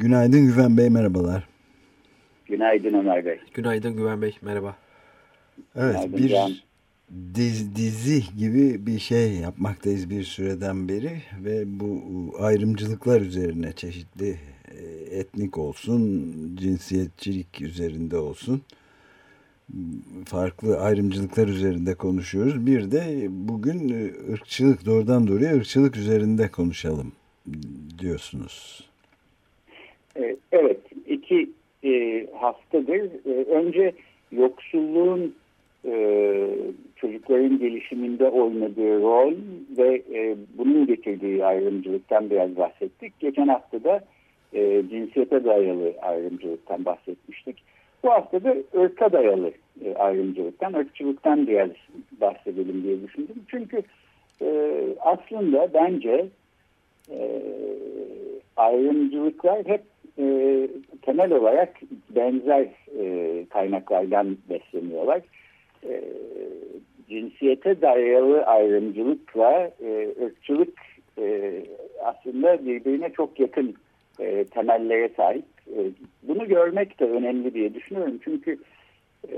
Günaydın Güven Bey, merhabalar. Günaydın Ömer Bey. Günaydın Güven Bey, merhaba. Evet, Günaydın bir Can. diz, dizi gibi bir şey yapmaktayız bir süreden beri ve bu ayrımcılıklar üzerine çeşitli e, etnik olsun, cinsiyetçilik üzerinde olsun farklı ayrımcılıklar üzerinde konuşuyoruz. Bir de bugün e, ırkçılık doğrudan doğruya ırkçılık üzerinde konuşalım diyorsunuz. Ee, Evet, iki e, haftadır. e, önce yoksulluğun e, çocukların gelişiminde oynadığı rol ve e, bunun getirdiği ayrımcılıktan biraz bahsettik. Geçen hafta da e, cinsiyete dayalı ayrımcılıktan bahsetmiştik. Bu hafta da ırka dayalı e, ayrımcılıktan, ırkçılıktan biraz bahsedelim diye düşündüm. Çünkü e, aslında bence e, ayrımcılıklar hep e, temel olarak benzer e, kaynaklardan besleniyorlar. E, cinsiyete dayalı ayrımcılıkla e, ırkçılık e, aslında birbirine çok yakın e, temellere sahip. E, bunu görmek de önemli diye düşünüyorum. Çünkü e,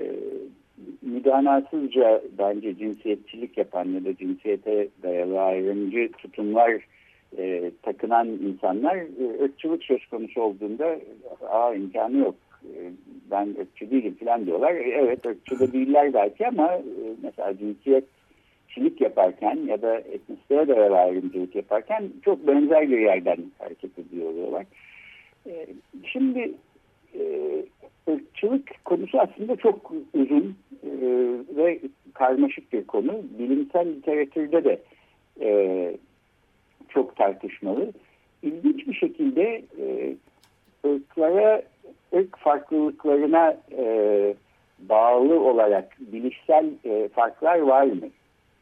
müdanasızca bence cinsiyetçilik yapan ya da cinsiyete dayalı ayrımcı tutumlar e, takınan insanlar e, ırkçılık söz konusu olduğunda aa imkanı yok e, ben ırkçı değilim falan diyorlar. E, evet ırkçı da değiller belki ama e, mesela cinsiyetçilik yaparken ya da etnisliğe dayalı ayrımcılık yaparken çok benzer bir yerden hareket ediyorlar. E, şimdi e, ırkçılık konusu aslında çok uzun e, ve karmaşık bir konu. Bilimsel literatürde de e, çok tartışmalı. İlginç bir şekilde e, ırklara, ırk farklılıklarına e, bağlı olarak bilişsel e, farklar var mı?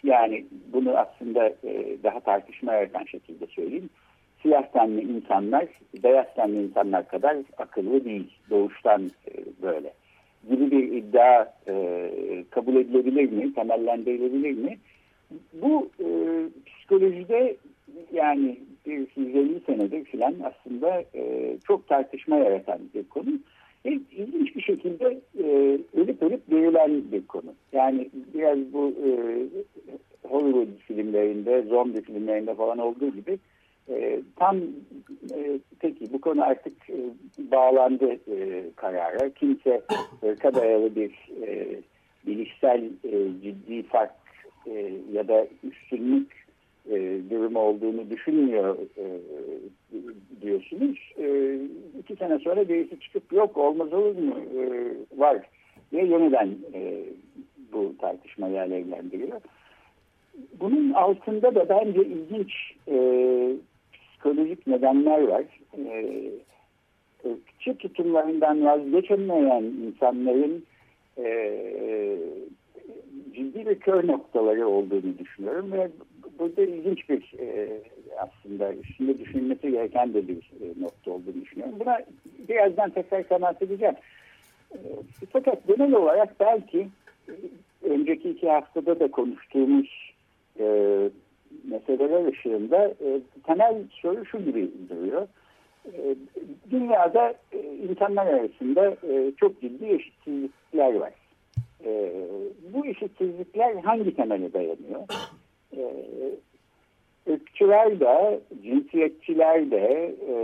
Yani bunu aslında e, daha tartışma yaratan şekilde söyleyeyim. Siyah tenli insanlar, beyaz tenli insanlar kadar akıllı değil. Doğuştan e, böyle. Gibi bir iddia e, kabul edilebilir mi? Temellendirilebilir mi? Bu e, psikolojide yani bir 150 senedir filan aslında e, çok tartışma yaratan bir konu. E, ilginç bir şekilde e, ölüp ölüp verilen bir konu. Yani biraz bu e, Hollywood filmlerinde, zombi filmlerinde falan olduğu gibi e, tam e, peki bu konu artık e, bağlandı e, karara. Kimse ırka dayalı bir e, bilişsel e, ciddi fark e, ya da üstünlük e, durum olduğunu düşünmüyor e, diyorsunuz. E, iki sene sonra birisi çıkıp yok olmaz olur mu e, var diye yeniden e, bu tartışmayı alevlendiriyor. Bunun altında da bence ilginç e, psikolojik nedenler var. E, tutumlarından vazgeçemeyen insanların e, ciddi bir kör noktaları olduğunu düşünüyorum ve burada ilginç bir e, aslında üstünde düşünülmesi gereken de bir e, nokta olduğunu düşünüyorum. Buna birazdan tekrar temas edeceğim. E, fakat genel olarak belki e, önceki iki haftada da konuştuğumuz e, meseleler ışığında e, temel soru şu gibi duruyor. E, dünyada e, insanlar arasında e, çok ciddi eşitsizlikler var. E, bu eşitsizlikler hangi temele dayanıyor? E, ırkçılar da, cinsiyetçiler de, e,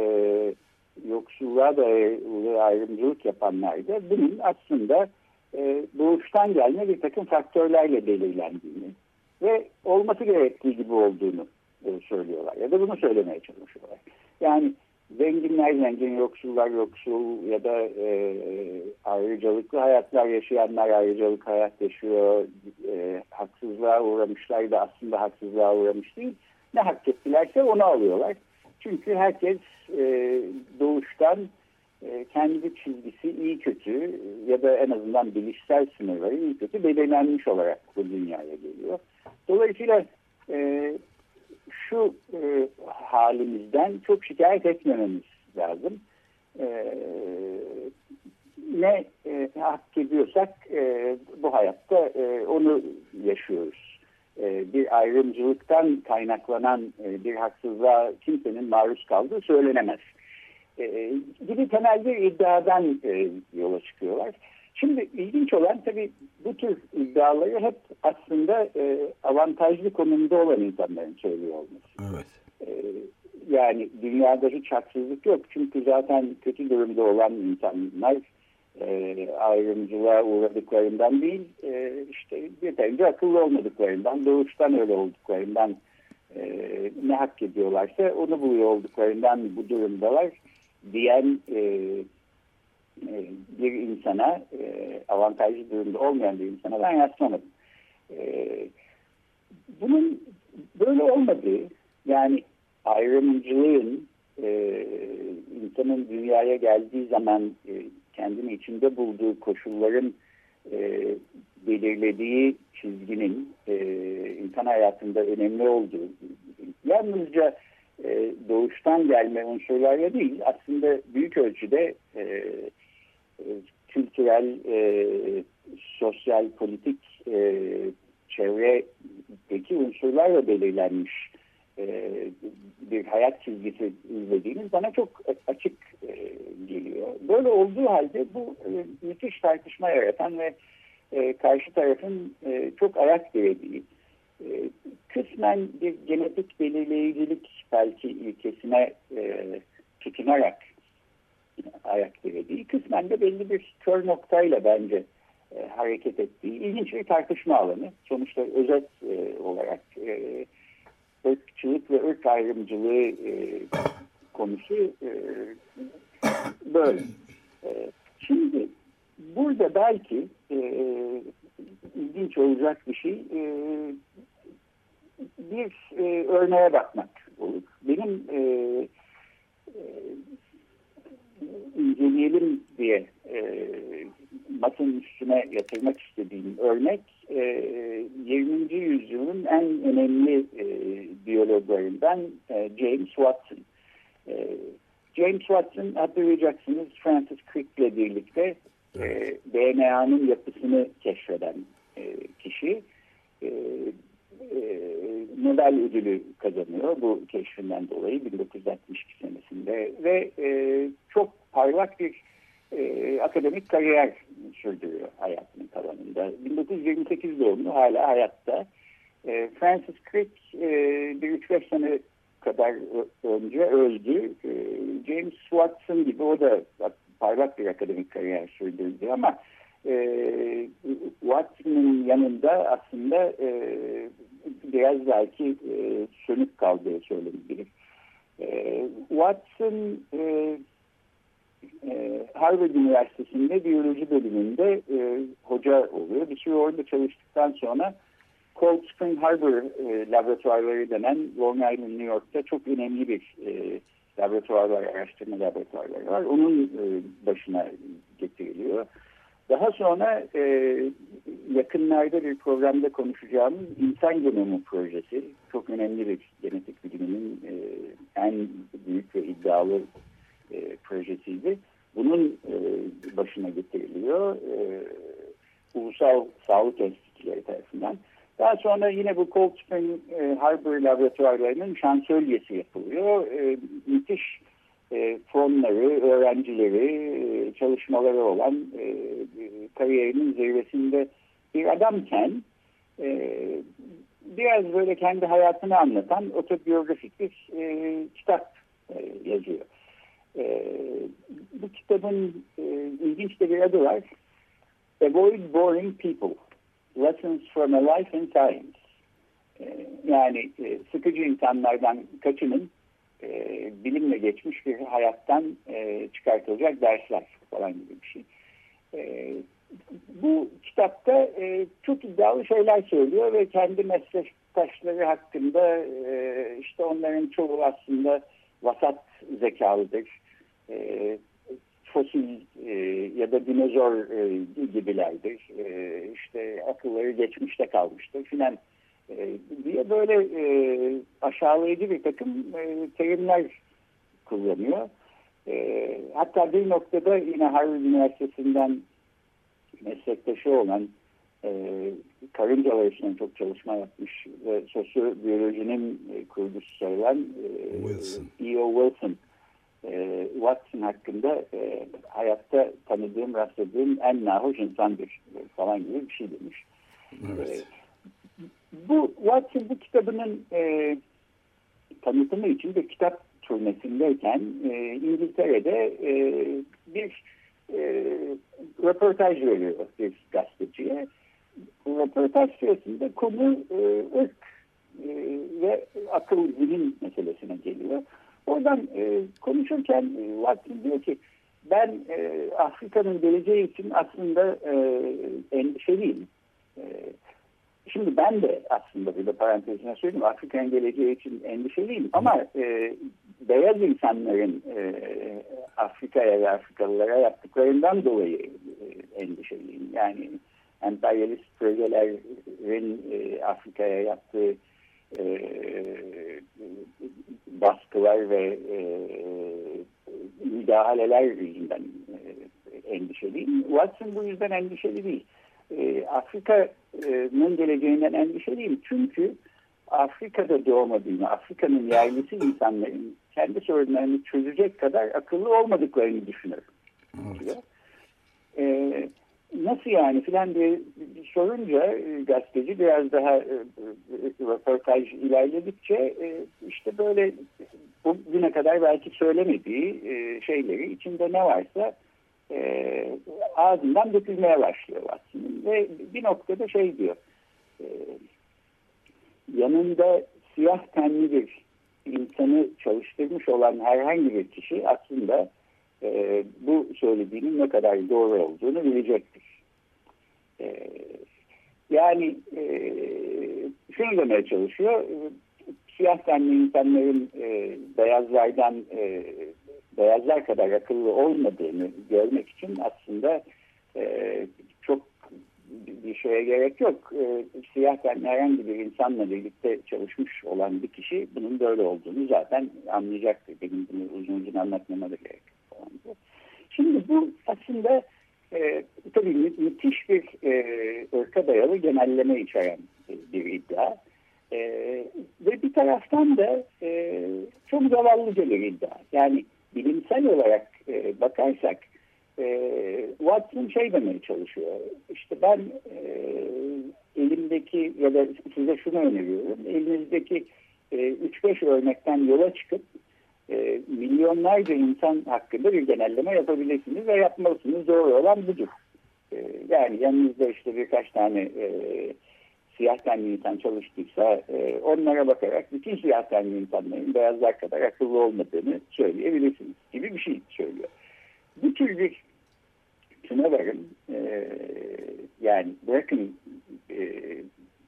yoksulluğa da ayrımcılık yapanlar da bunun aslında e, doğuştan gelme bir takım faktörlerle belirlendiğini ve olması gerektiği gibi olduğunu e, söylüyorlar ya da bunu söylemeye çalışıyorlar. Yani zenginler zengin, yoksullar yoksul ya da e, ayrıcalıklı hayatlar yaşayanlar ayrıcalık hayat yaşıyor. E, haksızlığa uğramışlar da aslında haksızlığa uğramış değil. Ne hak ettilerse onu alıyorlar. Çünkü herkes e, doğuştan e, kendi çizgisi iyi kötü ya da en azından bilişsel sınırları iyi kötü belirlenmiş olarak bu dünyaya geliyor. Dolayısıyla e, şu e, halimizden çok şikayet etmememiz lazım. E, ne e, hak ediyorsak e, bu hayatta e, onu yaşıyoruz. E, bir ayrımcılıktan kaynaklanan e, bir haksızlığa kimsenin maruz kaldığı söylenemez. E, gibi temel bir iddiadan e, yola çıkıyorlar. Şimdi ilginç olan tabii bu tür iddiaları hep aslında e, avantajlı konumda olan insanların söylüyor olması. Evet. E, yani dünyada hiç haksızlık yok. Çünkü zaten kötü durumda olan insanlar e, ayrımcılığa uğradıklarından değil, e, işte yeterince akıllı olmadıklarından, doğuştan öyle olduklarından e, ne hak ediyorlarsa onu buluyor olduklarından bu durumdalar diyen e, bir insana, e, avantajlı durumda olmayan bir insana ben rastlamadım. E, bunun böyle olmadığı, yani ayrımcılığın e, insanın dünyaya geldiği zaman e, kendini içinde bulduğu koşulların e, belirlediği çizginin e, insan hayatında önemli olduğu, yalnızca e, doğuştan gelme unsurlarla değil, aslında büyük ölçüde e, e, kültürel, e, sosyal, politik e, çevredeki unsurlarla belirlenmiş e, bir hayat çizgisi izlediğimiz bana çok açık e, geliyor. Böyle olduğu halde bu e, müthiş tartışma yaratan ve e, karşı tarafın e, çok ayak dirediği, e, kısmen bir genetik belirleyicilik belki ilkesine e, tutunarak ayak dirediği, kısmen de belli bir kör noktayla bence e, hareket ettiği ilginç bir tartışma alanı. Sonuçta özet e, olarak e, ırkçılık ve ırk ayrımcılığı e, konusu e, böyle. E, şimdi burada belki e, ilginç olacak bir şey e, bir e, örneğe bakmak olur. Benim e, inceleyelim diye e, masanın üstüne yatırmak istediğim örnek e, 20. yüzyılın en önemli e, biyologlarından e, James Watson. E, James Watson hatırlayacaksınız Francis Crick ile birlikte e, DNA'nın yapısını keşfeden e, kişi. E, e, Nobel ödülü kazanıyor bu keşfinden dolayı 1962 senesinde ve e, parlak bir e, akademik kariyer sürdürüyor hayatının kalanında. 1928 doğumlu hala hayatta. E, Francis Crick e, bir 3-5 sene kadar önce öldü. E, James Watson gibi o da parlak bir akademik kariyer sürdürdü ama e, Watson'ın yanında aslında e, biraz belki e, sönük kaldığı söylenebilir. E, Watson e, e, Harvard Üniversitesi'nde biyoloji bölümünde e, hoca oluyor. Bir süre orada çalıştıktan sonra Cold Spring Harbor e, laboratuvarları denen Long Island, New York'ta çok önemli bir e, laboratuvarlar, araştırma laboratuvarları var. Onun e, başına getiriliyor. Daha sonra e, yakınlarda bir programda konuşacağımız insan genomu projesi çok önemli bir genetik biliminin e, en büyük ve iddialı e, projesiydi. Bunun e, başına getiriliyor e, ulusal sağlık enstitüleri tarafından. Daha sonra yine bu Cold Spring e, Harbor laboratuvarlarının şansölyesi yapılıyor. E, müthiş e, fonları, öğrencileri, e, çalışmaları olan e, kariyerinin zirvesinde bir adamken e, biraz böyle kendi hayatını anlatan otobiyografik bir e, kitap e, yazıyor. E, bu kitabın e, ilginç de bir adı var. Avoid Boring People. Lessons from a Life in Science. E, yani e, sıkıcı insanlardan kaçının e, bilimle geçmiş bir hayattan e, çıkartılacak dersler falan gibi bir şey. E, bu kitapta e, çok iddialı şeyler söylüyor ve kendi meslektaşları hakkında e, işte onların çoğu aslında vasat zekalıdır. E, fosil e, ya da dinozor e, gibilerdir. E, işte akılları geçmişte kalmıştır filan e, diye böyle e, aşağılayıcı bir takım e, terimler kullanıyor. E, hatta bir noktada yine Harvard Üniversitesi'nden meslektaşı olan karıncalar üstüne çok çalışma yapmış ve sosyobiyolojinin e, kurucusu sayılan e, Wilson. E.O. Wilson e, Watson hakkında e, hayatta tanıdığım, rastladığım en nahoş insandır falan gibi bir şey demiş. Evet. E, bu Watson bu kitabının e, tanıtımı için bir kitap turnesindeyken e, İngiltere'de e, bir e, röportaj veriyor bir gazeteciye. Bu röportaj sırasında konu e, ırk e, ve akıl zihin meselesine geliyor. Oradan e, konuşurken e, Watson diyor ki ben e, Afrika'nın geleceği için aslında e, endişeliyim. E, Şimdi ben de aslında bir de parantezine söyleyeyim Afrika'nın geleceği için endişeliyim ama e, beyaz insanların e, Afrika'ya ve Afrikalılara yaptıklarından dolayı e, endişeliyim. Yani emperyalist projelerin e, Afrika'ya yaptığı e, baskılar ve e, müdahaleler yüzünden e, endişeliyim. Watson bu yüzden endişeli değil e, Afrika'nın geleceğinden endişeliyim. Çünkü Afrika'da doğmadığını, Afrika'nın yerlisi insanların kendi sorunlarını çözecek kadar akıllı olmadıklarını düşünüyorum. Evet. E, nasıl yani filan diye sorunca e, gazeteci biraz daha e, röportaj ilerledikçe e, işte böyle bugüne kadar belki söylemediği e, şeyleri içinde ne varsa e, ağzından dökülmeye başlıyor Watson'ın. Ve bir noktada şey diyor, e, yanında siyah tenli bir insanı çalıştırmış olan herhangi bir kişi aslında e, bu söylediğinin ne kadar doğru olduğunu bilecektir. E, yani e, şunu demeye çalışıyor, siyah tenli insanların e, beyazlardan e, beyazlar kadar akıllı olmadığını görmek için aslında e, çok bir şeye gerek yok. E, siyah tenli herhangi bir insanla birlikte çalışmış olan bir kişi bunun böyle olduğunu zaten anlayacaktır. Benim bunu uzun uzun anlatmama da gerek yok. Şimdi bu aslında e, tabii mü müthiş bir e, ırka dayalı genelleme içeren bir iddia. E, ve bir taraftan da e, çok zavallıca bir iddia. Yani bilimsel olarak e, bakarsak e, Watson şey demeye çalışıyor. İşte ben e, elimdeki ya da size şunu öneriyorum. Elinizdeki e, 3-5 örnekten yola çıkıp e, milyonlarca insan hakkında bir genelleme yapabilirsiniz ve yapmalısınız. Doğru olan budur. E, yani yanınızda işte birkaç tane e, siyah tenli insan çalıştıysa e, onlara bakarak bütün siyah tenli insanların beyazlar kadar akıllı olmadığını söyleyebilirsiniz gibi bir şey söylüyor. Bu tür bir şuna varın e, yani bırakın e,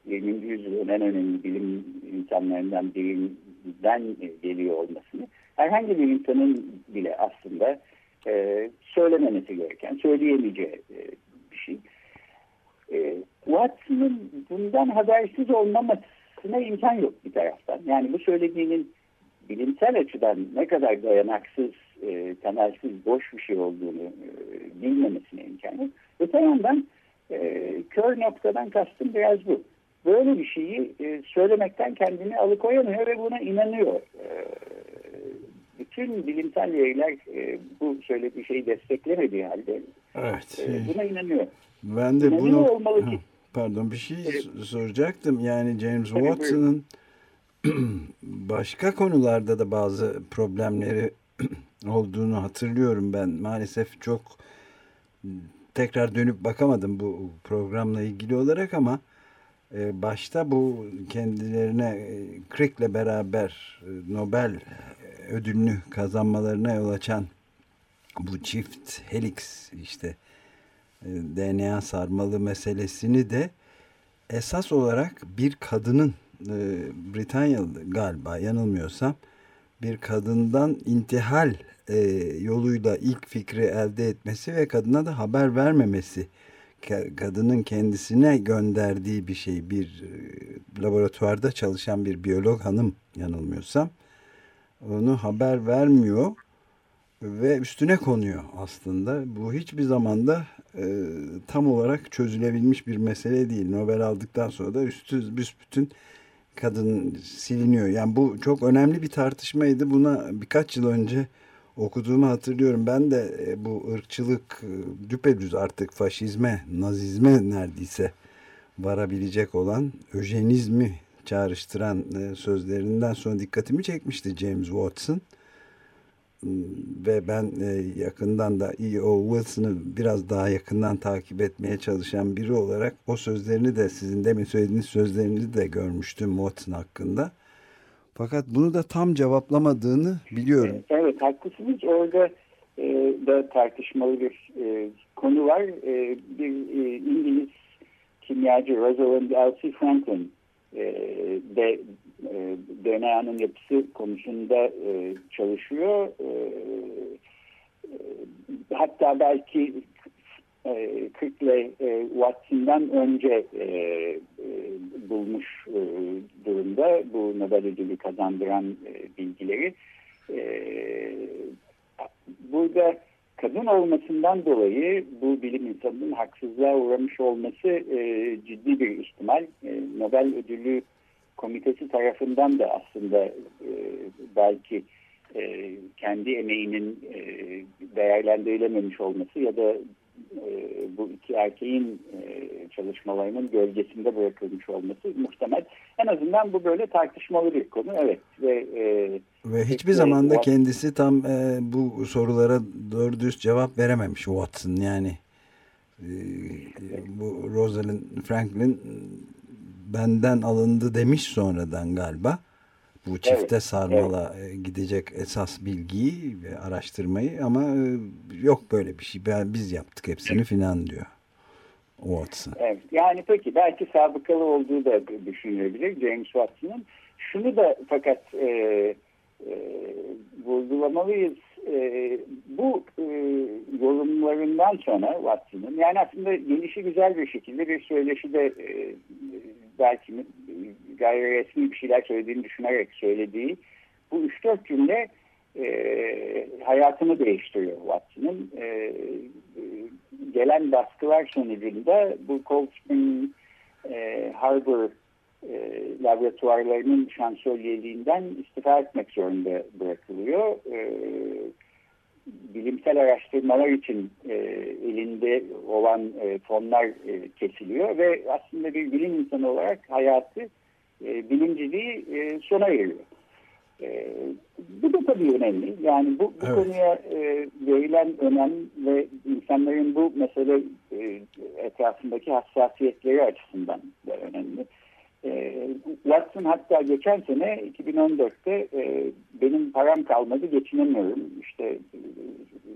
20. yüzyılın en önemli bilim insanlarından birinden geliyor olmasını herhangi bir insanın bile aslında e, söylememesi gereken, söyleyemeyeceği e, şey. E, Watson'ın bundan habersiz olmamasına imkan yok bir taraftan. Yani bu söylediğinin bilimsel açıdan ne kadar dayanaksız, e, temelsiz, boş bir şey olduğunu e, bilmemesine imkan yok. Öte yandan e, kör noktadan kastım biraz bu. Böyle bir şeyi e, söylemekten kendini alıkoyamıyor ve buna inanıyor. E, bütün bilimsel yaylar e, bu söylediği şeyi desteklemediği halde evet. e, buna inanıyor. Ben de bunu olmalı ki, pardon bir şey evet. soracaktım. Yani James Watson'ın başka konularda da bazı problemleri olduğunu hatırlıyorum ben. Maalesef çok tekrar dönüp bakamadım bu programla ilgili olarak ama e, başta bu kendilerine e, Crick'le beraber e, Nobel ödülünü kazanmalarına yol açan bu çift helix işte e, DNA sarmalı meselesini de esas olarak bir kadının e, Britanyalı galiba yanılmıyorsam bir kadından intihal e, yoluyla ilk fikri elde etmesi ve kadına da haber vermemesi kadının kendisine gönderdiği bir şey bir e, laboratuvarda çalışan bir biyolog hanım yanılmıyorsam onu haber vermiyor ve üstüne konuyor aslında. Bu hiçbir zamanda e, tam olarak çözülebilmiş bir mesele değil. Nobel aldıktan sonra da üstü büsbütün kadın siliniyor. Yani bu çok önemli bir tartışmaydı. Buna birkaç yıl önce okuduğumu hatırlıyorum. Ben de e, bu ırkçılık e, düpedüz artık faşizme, nazizme neredeyse varabilecek olan öjenizmi çağrıştıran e, sözlerinden sonra dikkatimi çekmişti James Watson. Ve ben yakından da E.O. Wilson'ı biraz daha yakından takip etmeye çalışan biri olarak o sözlerini de sizin demin söylediğiniz sözlerinizi de görmüştüm Watson hakkında. Fakat bunu da tam cevaplamadığını biliyorum. Evet haklısınız. Orada e, da tartışmalı bir e, konu var. E, bir e, İngiliz kimyacı Rosalind Elsie Franklin e, de e, DNA'nın yapısı konusunda e, çalışıyor. E, hatta belki e, Crick'le e, Watson'dan önce bulmuş durumda bu Nobel ödülü kazandıran bilgileri. Burada kadın olmasından dolayı bu bilim insanının haksızlığa uğramış olması ciddi bir ihtimal. Nobel ödülü komitesi tarafından da aslında e, belki e, kendi emeğinin e, değerlendirilememiş olması ya da e, bu iki erkeğin e, çalışmalarının gölgesinde bırakılmış olması muhtemel. En azından bu böyle tartışmalı bir konu. Evet ve e, ve hiçbir zaman da kendisi tam e, bu sorulara doğru dürüst cevap verememiş Watson yani e, bu Rosalind Franklin benden alındı demiş sonradan galiba bu çifte evet, sarmala evet. gidecek esas bilgiyi ve araştırmayı ama e, yok böyle bir şey. Ben, biz yaptık hepsini filan diyor. Watson. Evet, yani peki belki sabıkalı olduğu da düşünülebilir James Watson'ın. Şunu da fakat e, e, vurgulamalıyız. E, bu e, yorumlarından sonra Watson'ın yani aslında gelişi güzel bir şekilde bir söyleşide e, belki gayri resmi bir şeyler söylediğini düşünerek söylediği bu 3-4 cümle e, hayatını değiştiriyor Watson'ın. E, gelen baskılar sonucunda bu Cold Spring e, Harbor e, laboratuvarlarının şansölyeliğinden istifa etmek zorunda bırakılıyor. E, bilimsel araştırmalar için e, elinde olan e, fonlar e, kesiliyor ve aslında bir bilim insanı olarak hayatı e, bilimciliği e, sona eriyor. E, bu da tabii önemli. Yani bu, bu evet. konuya e, verilen önem ve insanların bu mesele e, etrafındaki hassasiyetleri açısından da önemli. E, Watson hatta geçen sene 2014'te e, benim param kalmadı geçinemiyorum. İşte e,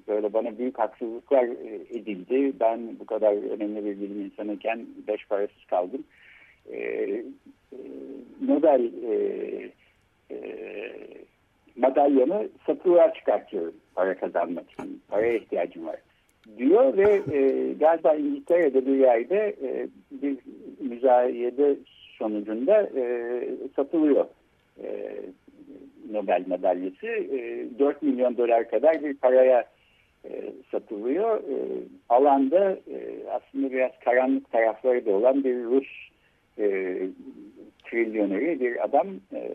böyle bana büyük haksızlıklar e, edildi. Ben bu kadar önemli bir bilim insanıyken beş parasız kaldım. E, e, Nobel e, e, madalyonu satılığa çıkartıyorum para kazanmak için. Paraya ihtiyacım var diyor ve galiba İngiltere'de bir yerde bir müzayede sonucunda satılıyor Nobel madalyası. E, 4 milyon dolar kadar bir paraya e, satılıyor. E, alanda e, aslında biraz karanlık tarafları da olan bir Rus e, trilyoneri bir adam e,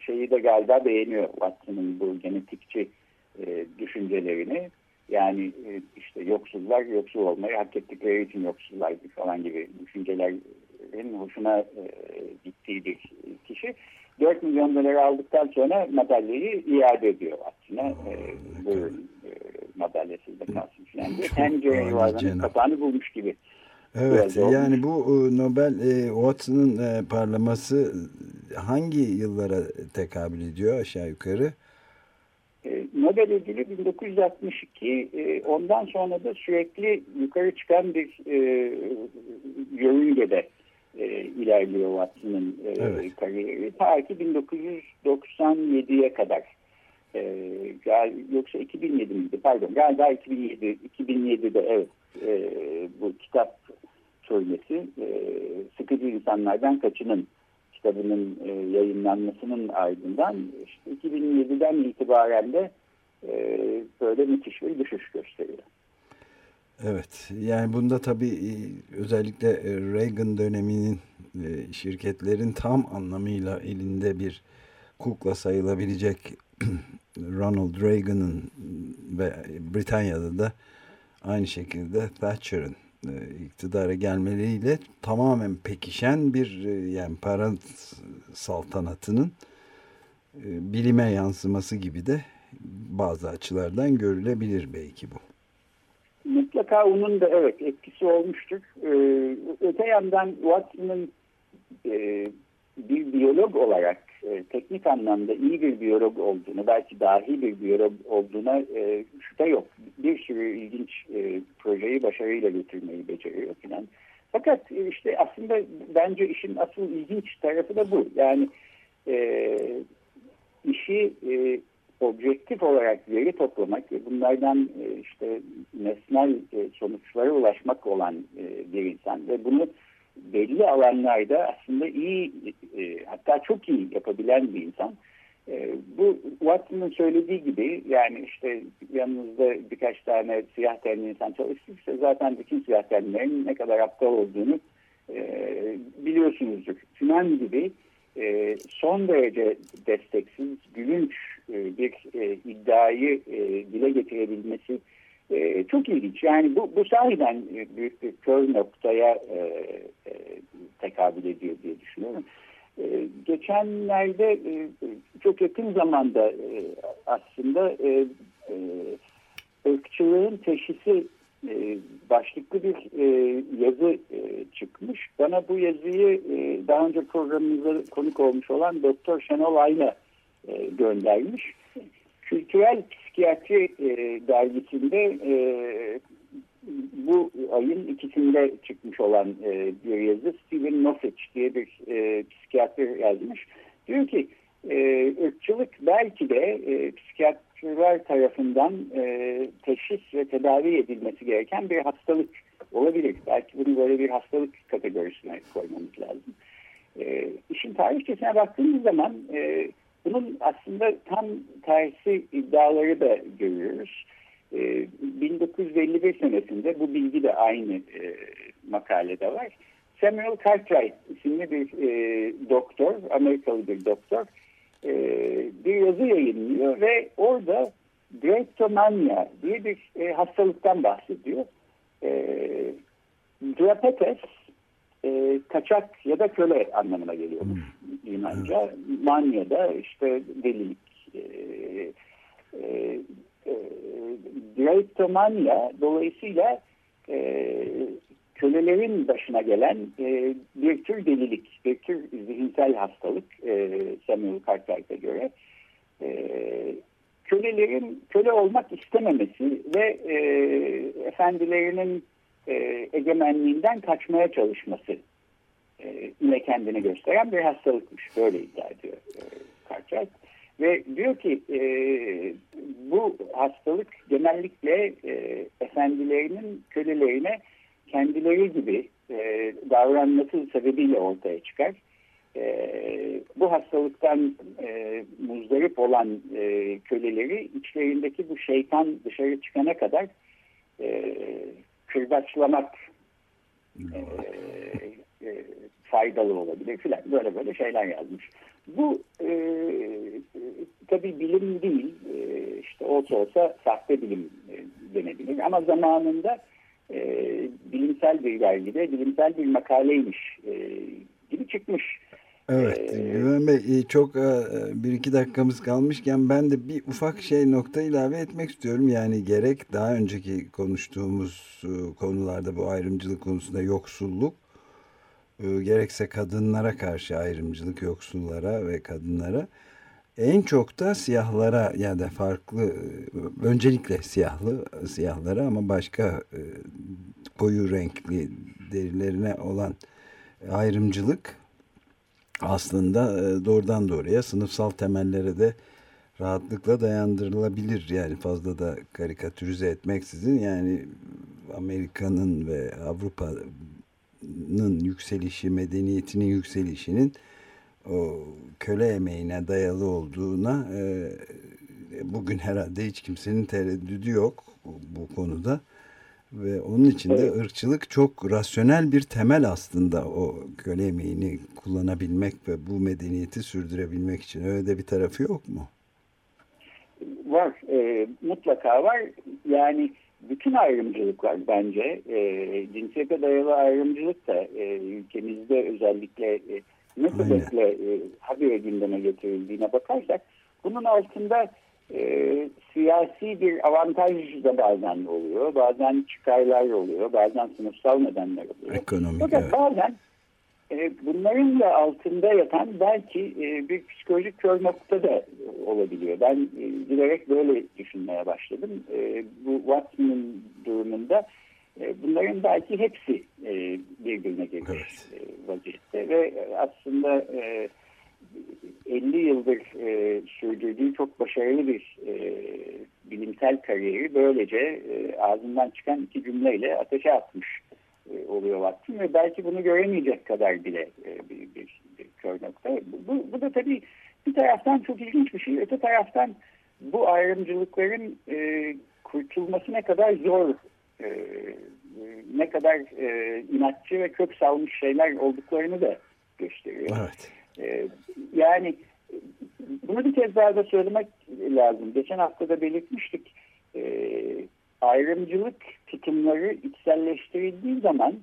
şeyi de galiba beğeniyor Watson'ın bu genetikçi e, düşüncelerini. Yani e, işte yoksullar yoksul olmayı hak ettikleri için yoksullardı falan gibi düşüncelerin hoşuna e, gittiği bir kişi. 4 milyon dolar aldıktan sonra madalyayı iade ediyor aslında. E, buyurun e, madalyasıyla kalsın falan diye. Tencere yuvarlanıp kapağını bulmuş gibi. Evet yani bu e, Nobel e, Watson'ın e, parlaması hangi yıllara tekabül ediyor aşağı yukarı? E, Nobel ödülü 1962 e, ondan sonra da sürekli yukarı çıkan bir e, yörüngede e, ilerliyor Watson'ın e, evet. kariyeri. Ta ki 1997'ye kadar. E, yoksa 2007 miydi? Pardon galiba 2007, 2007'de evet e, bu kitap söylesi e, sıkıcı insanlardan kaçının kitabının e, yayınlanmasının ardından işte 2007'den itibaren de e, böyle müthiş bir düşüş gösteriyor. Evet yani bunda tabii e, özellikle e, Reagan döneminin e, şirketlerin tam anlamıyla elinde bir kukla sayılabilecek Ronald Reagan'ın ve Britanya'da da aynı şekilde Thatcher'ın iktidara gelmeleriyle tamamen pekişen bir yani para saltanatının bilime yansıması gibi de bazı açılardan görülebilir belki bu. Mutlaka onun da evet etkisi olmuştur. Ee, öte yandan Watson'ın e, bir biyolog olarak e, teknik anlamda iyi bir biyolog olduğunu, belki dahi bir biyolog olduğuna e, şüphe yok. Bir sürü ilginç e, projeyi başarıyla götürmeyi beceriyor falan. Fakat e, işte aslında bence işin asıl ilginç tarafı da bu. Yani işi objektif olarak veri toplamak ve bunlardan işte nesnel sonuçlara ulaşmak olan bir insan ve bunu belli alanlarda aslında iyi hatta çok iyi yapabilen bir insan. Bu Watson'ın söylediği gibi yani işte yanınızda birkaç tane siyah tenli insan çalıştıysa zaten bütün siyah tenlilerin ne kadar aptal olduğunu biliyorsunuzdur. Tümen gibi son derece desteksiz, gülünç bir iddiayı dile getirebilmesi çok ilginç. Yani bu, bu sahiden büyük bir kör noktaya tekabül ediyor diye düşünüyorum. geçenlerde çok yakın zamanda aslında ırkçılığın teşhisi e, başlıklı bir e, yazı e, çıkmış. Bana bu yazıyı e, daha önce programımıza konuk olmuş olan Doktor Şenol Ayla e, göndermiş. Kültürel Psikiyatri e, dergisinde e, bu ayın ikisinde çıkmış olan e, bir yazı Steven Nofich diye bir e, psikiyatr yazmış. Diyor ki e, ırkçılık belki de e, psikiyatrlar tarafından e, teşhis ve tedavi edilmesi gereken bir hastalık olabilir. Belki bunu böyle bir hastalık kategorisine koymamız lazım. E, işin tarihçesine baktığımız zaman e, bunun aslında tam tersi iddiaları da görüyoruz. E, 1951 senesinde bu bilgi de aynı e, makalede var. Samuel Cartwright isimli bir e, doktor, Amerikalı bir doktor e, bir yazı yayınlıyor ve orada Drapetomania diye bir hastalıktan bahsediyor. E, Drapetes kaçak ya da köle anlamına geliyormuş hmm. Yunanca. Manya da işte delilik. E, e, e, dolayısıyla e, kölelerin başına gelen e, bir tür delilik, bir tür zihinsel hastalık e, Samuel Cartwright'a göre. E, kölelerin köle olmak istememesi ve e, efendilerinin e, egemenliğinden kaçmaya çalışması e, ile kendini gösteren bir hastalıkmış. Böyle iddia ediyor e. Ve diyor ki e, bu hastalık genellikle e, efendilerinin kölelerine kendileri gibi e, davranması sebebiyle ortaya çıkar. E, bu hastalıktan e, muzdarip olan e, köleleri içlerindeki bu şeytan dışarı çıkana kadar e, kırbaçlamak e, faydalı olabilir filan böyle böyle şeyler yazmış. Bu e, tabii bilim değil e, işte olsa olsa sahte bilim denebilir ama zamanında e, bilimsel bir dergide bilimsel bir makaleymiş e, gibi çıkmış. Evet ee, Güven Bey e, çok e, bir iki dakikamız kalmışken ben de bir ufak şey nokta ilave etmek istiyorum. Yani gerek daha önceki konuştuğumuz e, konularda bu ayrımcılık konusunda yoksulluk gerekse kadınlara karşı ayrımcılık yoksullara ve kadınlara en çok da siyahlara yani de farklı öncelikle siyahlı siyahlara ama başka koyu renkli derilerine olan ayrımcılık aslında e, doğrudan doğruya sınıfsal temellere de rahatlıkla dayandırılabilir. Yani fazla da karikatürize etmeksizin yani Amerika'nın ve Avrupa'nın yükselişi, medeniyetinin yükselişinin o köle emeğine dayalı olduğuna e, bugün herhalde hiç kimsenin tereddüdü yok bu konuda. Ve onun için de evet. ırkçılık çok rasyonel bir temel aslında o köle emeğini kullanabilmek ve bu medeniyeti sürdürebilmek için. Öyle de bir tarafı yok mu? Var. E, mutlaka var. Yani bütün ayrımcılıklar bence e, cinsiyete dayalı ayrımcılık da e, ülkemizde özellikle e, ne sebeple e, habire gündeme getirildiğine bakarsak bunun altında e, siyasi bir avantaj da bazen oluyor. Bazen çıkarlar oluyor. Bazen sınıfsal nedenler oluyor. Ekonomik, Fakat evet. bazen e, bunların da altında yatan belki e, bir psikolojik kör nokta da olabiliyor. Ben e, bilerek böyle düşünmeye başladım. E, bu Watson'ın durumunda e, bunların belki hepsi e, birbirine girmiş evet. e, vaziyette ve aslında e, 50 yıldır e, sürdürdüğü çok başarılı bir e, bilimsel kariyeri böylece e, ağzından çıkan iki cümleyle ateşe atmış e, oluyor Watson ve belki bunu göremeyecek kadar bile e, bir, bir, bir kör nokta. Bu, bu da tabii bir taraftan çok ilginç bir şey. Öte taraftan bu ayrımcılıkların e, kurtulması ne kadar zor, e, ne kadar e, inatçı ve kök salmış şeyler olduklarını da gösteriyor. Evet. E, yani bunu bir kez daha da söylemek lazım. Geçen hafta da belirtmiştik. E, ayrımcılık tutumları içselleştirildiği zaman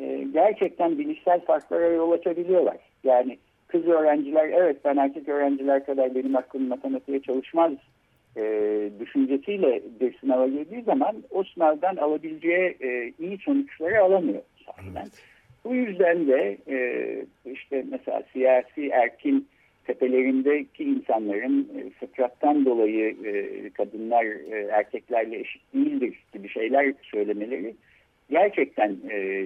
e, gerçekten bilişsel farklara yol açabiliyorlar. Yani kız öğrenciler evet ben erkek öğrenciler kadar benim aklım matematiğe çalışmaz e, düşüncesiyle bir sınava girdiği zaman o sınavdan alabileceği e, iyi sonuçları alamıyor. Evet. Bu yüzden de e, işte mesela siyasi erkin tepelerindeki insanların e, fıtrattan dolayı e, kadınlar e, erkeklerle eşit değildir gibi şeyler söylemeleri gerçekten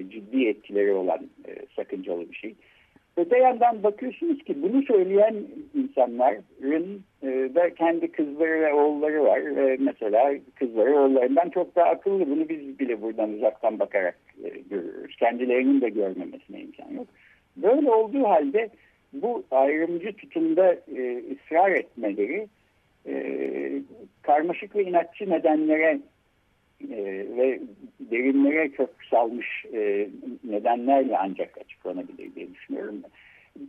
ciddi etkileri olan e, sakıncalı bir şey. Öte yandan bakıyorsunuz ki bunu söyleyen insanların e, da kendi kızları ve oğulları var. E, mesela kızları oğullarından çok daha akıllı. Bunu biz bile buradan uzaktan bakarak e, görüyoruz. Kendilerinin de görmemesine imkan yok. Böyle olduğu halde bu ayrımcı tutumda e, ısrar etmeleri e, karmaşık ve inatçı nedenlere e, ve derinlere kök salmış e, nedenlerle ancak açıklanabilir diye düşünüyorum.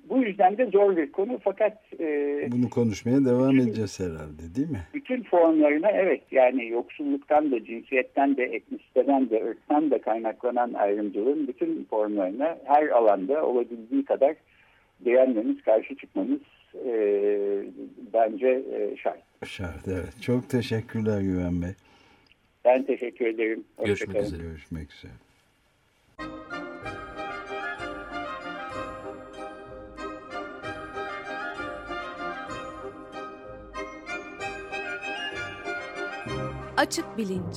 Bu yüzden de zor bir konu fakat... E, Bunu konuşmaya devam bütün, edeceğiz herhalde değil mi? Bütün formlarına evet yani yoksulluktan da cinsiyetten de etnisiteden de ırktan da kaynaklanan ayrımcılığın bütün formlarına her alanda olabildiği kadar beğenmemiz, karşı çıkmamız e, bence e, şart. Şart evet. Çok teşekkürler Güven Bey. Ben teşekkür ederim. Görüşmek üzere. Görüşmek üzere. Açık Bilinç